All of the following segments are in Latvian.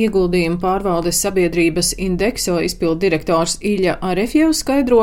Ieguldījuma pārvaldes sabiedrības Indekso izpildu direktors Ilja Arefjevs skaidro,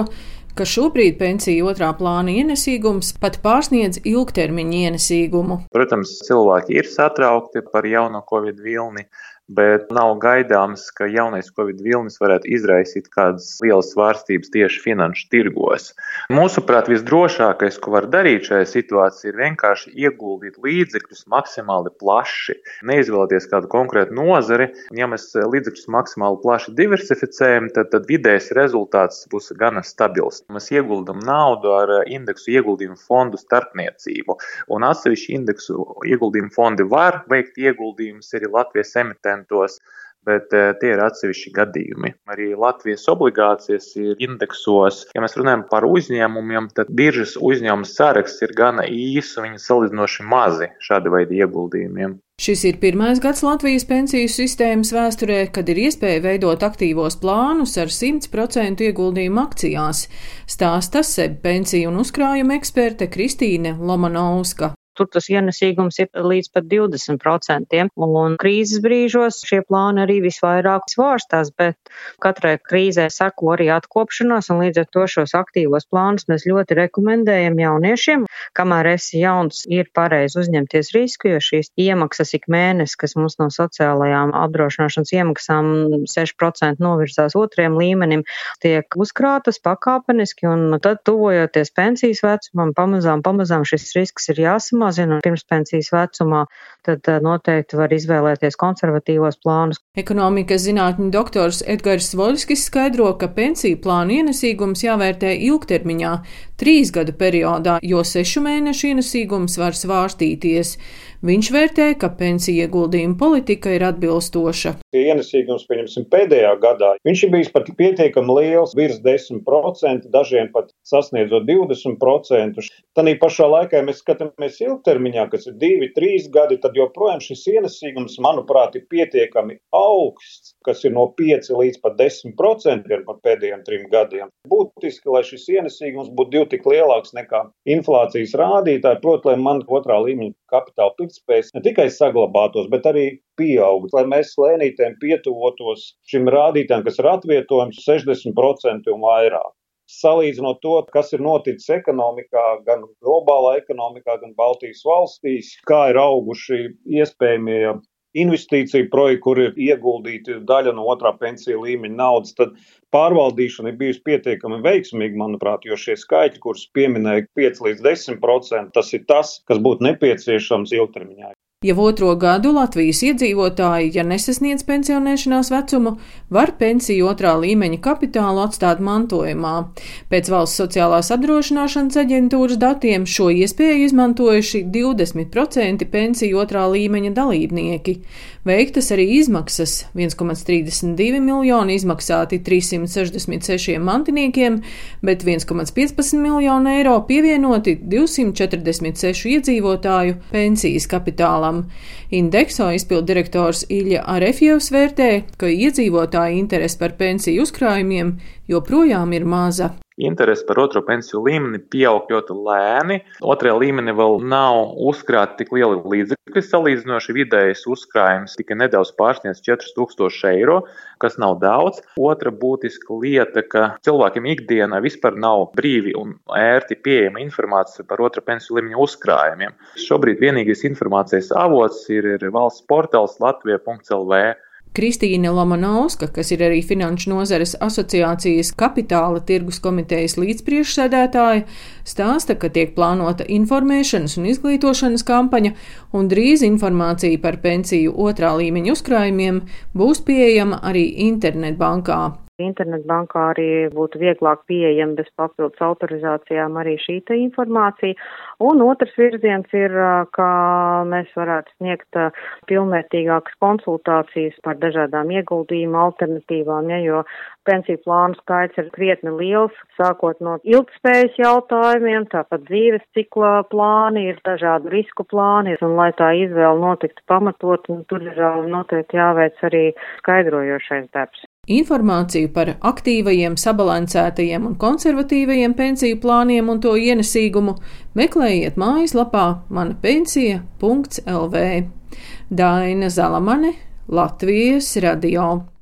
ka šobrīd pensiju otrā plāna ienesīgums pat pārsniedz ilgtermiņa ienesīgumu. Protams, cilvēki ir satraukti par jauno covid vilni, bet nav gaidāms, ka jaunais Covid vilnis varētu izraisīt kādas lielas svārstības tieši finanšu tirgos. Mūsuprāt, visdrošākais, ko var darīt šajā situācijā, ir vienkārši ieguldīt līdzekļus maksimāli plaši. Neizvēlēties kādu konkrētu nozari. Ja mēs līdzekļus maksimāli plaši diversificējam, tad, tad vidējais rezultāts būs gana stabils. Mēs ieguldam naudu ar indeksu ieguldījumu fondu starpniecību, un atsevišķi indeksu ieguldījumu fondi var veikt ieguldījumus arī Latvijas emitentiem procentos, bet eh, tie ir atsevišķi gadījumi. Arī Latvijas obligācijas ir indeksos. Ja mēs runājam par uzņēmumiem, tad biržas uzņēmuma saraksts ir gana īss un viņi salīdzinoši mazi šāda veida ieguldījumiem. Šis ir pirmais gads Latvijas pensiju sistēmas vēsturē, kad ir iespēja veidot aktīvos plānus ar 100% ieguldījumu akcijās, stāsta SEB pensiju un uzkrājuma eksperte Kristīne Lomanovska tur tas ienesīgums ir līdz pat 20%. Un krīzes brīžos šie plāni arī visvairāk svārstās, bet katrai krīzē sako arī atkopšanās, un līdz ar to šos aktīvos plānus mēs ļoti rekomendējam jauniešiem. Kamēr esi jauns, ir pareizi uzņemties risku, jo šīs iemaksas ik mēnesi, kas mums no sociālajām apdrošināšanas iemaksām 6% novirzās otriem līmenim, tiek uzkrātas pakāpeniski, un tad tuvojoties pensijas vecumam, pamazām, pamazām šis risks ir jāsamazina jāmazina pirms pensijas vecumā, tad eh, noteikti var izvēlēties konservatīvos plānus. Ekonomikas zinātņu doktors Edgars Voļskis skaidro, ka pensiju plānu ienesīgums jāvērtē ilgtermiņā, trīs gadu periodā, jo sešu mēnešu ienesīgums var svārstīties. Viņš vērtē, ka pensiju ieguldījuma politika ir atbilstoša. Ienesīgums, pieņemsim, pēdējā gadā, viņš ir bijis pat pietiekami liels, virs 10%, dažiem pat sasniedzot 20%. Tanī pašā laikā, mēs skatāmies ilgtermiņā, kas ir 2-3 gadi, tad joprojām šis ienesīgums, manuprāt, ir pietiekami augsts, kas ir no 5 līdz pat 10% par pēdējiem trim gadiem. Būtiski, lai šis ienesīgums būtu divi tik lielāks nekā inflācijas rādītāji, proti, lai man otrā līmeņa kapitāla pirktspējas ne tikai saglabātos, bet arī pieaugtu, lai mēs lēnītēm pietuvotos šim rādītājam, kas ir atvietojams 60% un vairāk. Salīdzinot to, kas ir noticis ekonomikā, gan globālā ekonomikā, gan Baltijas valstīs, kā ir auguši iespējamie investīciju projekti, kur ir ieguldīta daļa no otrā pensiju līmeņa naudas, tad pārvaldīšana ir bijusi pietiekami veiksmīga, manuprāt, jo šie skaitļi, kurus pieminēja 5 līdz 10%, tas ir tas, kas būtu nepieciešams ilgtermiņā. Jau otro gadu Latvijas iedzīvotāji, ja nesasniedz pensionēšanās vecumu, var pensiju otrā līmeņa kapitālu atstāt mantojumā. Pēc valsts sociālās apdrošināšanas aģentūras datiem šo iespēju izmantojuši 20% pensiju otrā līmeņa dalībnieki. Veiktas arī izmaksas - 1,32 miljoni izmaksāti 366 mantiniekiem, bet 1,15 miljonu eiro pievienoti 246 iedzīvotāju pensijas kapitālā portālam. Indekso izpildu direktors Ilja Arefjevs vērtē, ka iedzīvotāju interese par pensiju uzkrājumiem joprojām ir maza interese par otro pensiju līmeni pieaug ļoti lēni. Otrajā līmenī vēl nav uzkrāti tik lieli līdzekļi. Salīdzinoši vidējais uzkrājums tikai nedaudz pārsniedz 4000 eiro, kas nav daudz. Otra būtiska lieta, ka cilvēkiem ikdienā vispār nav brīvi un ērti pieejama informācija par otru pensiju līmeņa uzkrājumiem. Šobrīd vienīgais informācijas avots ir, ir valsts portāls latvija.lv. Kristīne Lomanovska, kas ir arī Finanšu nozares asociācijas kapitāla tirgus komitejas līdzpriekšsēdētāja, stāsta, ka tiek plānota informēšanas un izglītošanas kampaņa, un drīz informācija par pensiju otrā līmeņa uzkrājumiem būs pieejama arī internetbankā. Internetbankā arī būtu vieglāk pieejama bez papildus autorizācijām arī šī informācija. Un otrs virziens ir, kā mēs varētu sniegt pilnvērtīgākas konsultācijas par dažādām ieguldījumu alternatīvām, ja, jo pensiju plānu skaits ir krietni liels, sākot no ilgspējas jautājumiem, tāpat dzīves cikla plāni, ir dažādu risku plāni, un lai tā izvēle notiktu pamatot, tur ir noteikti jāveic arī skaidrojošais darbs. Informāciju par aktīvajiem, sabalansētajiem un konservatīvajiem pensiju plāniem un to ienesīgumu meklējiet mājaslapā manapensija.lv. Daina Zalamane, Latvijas radio.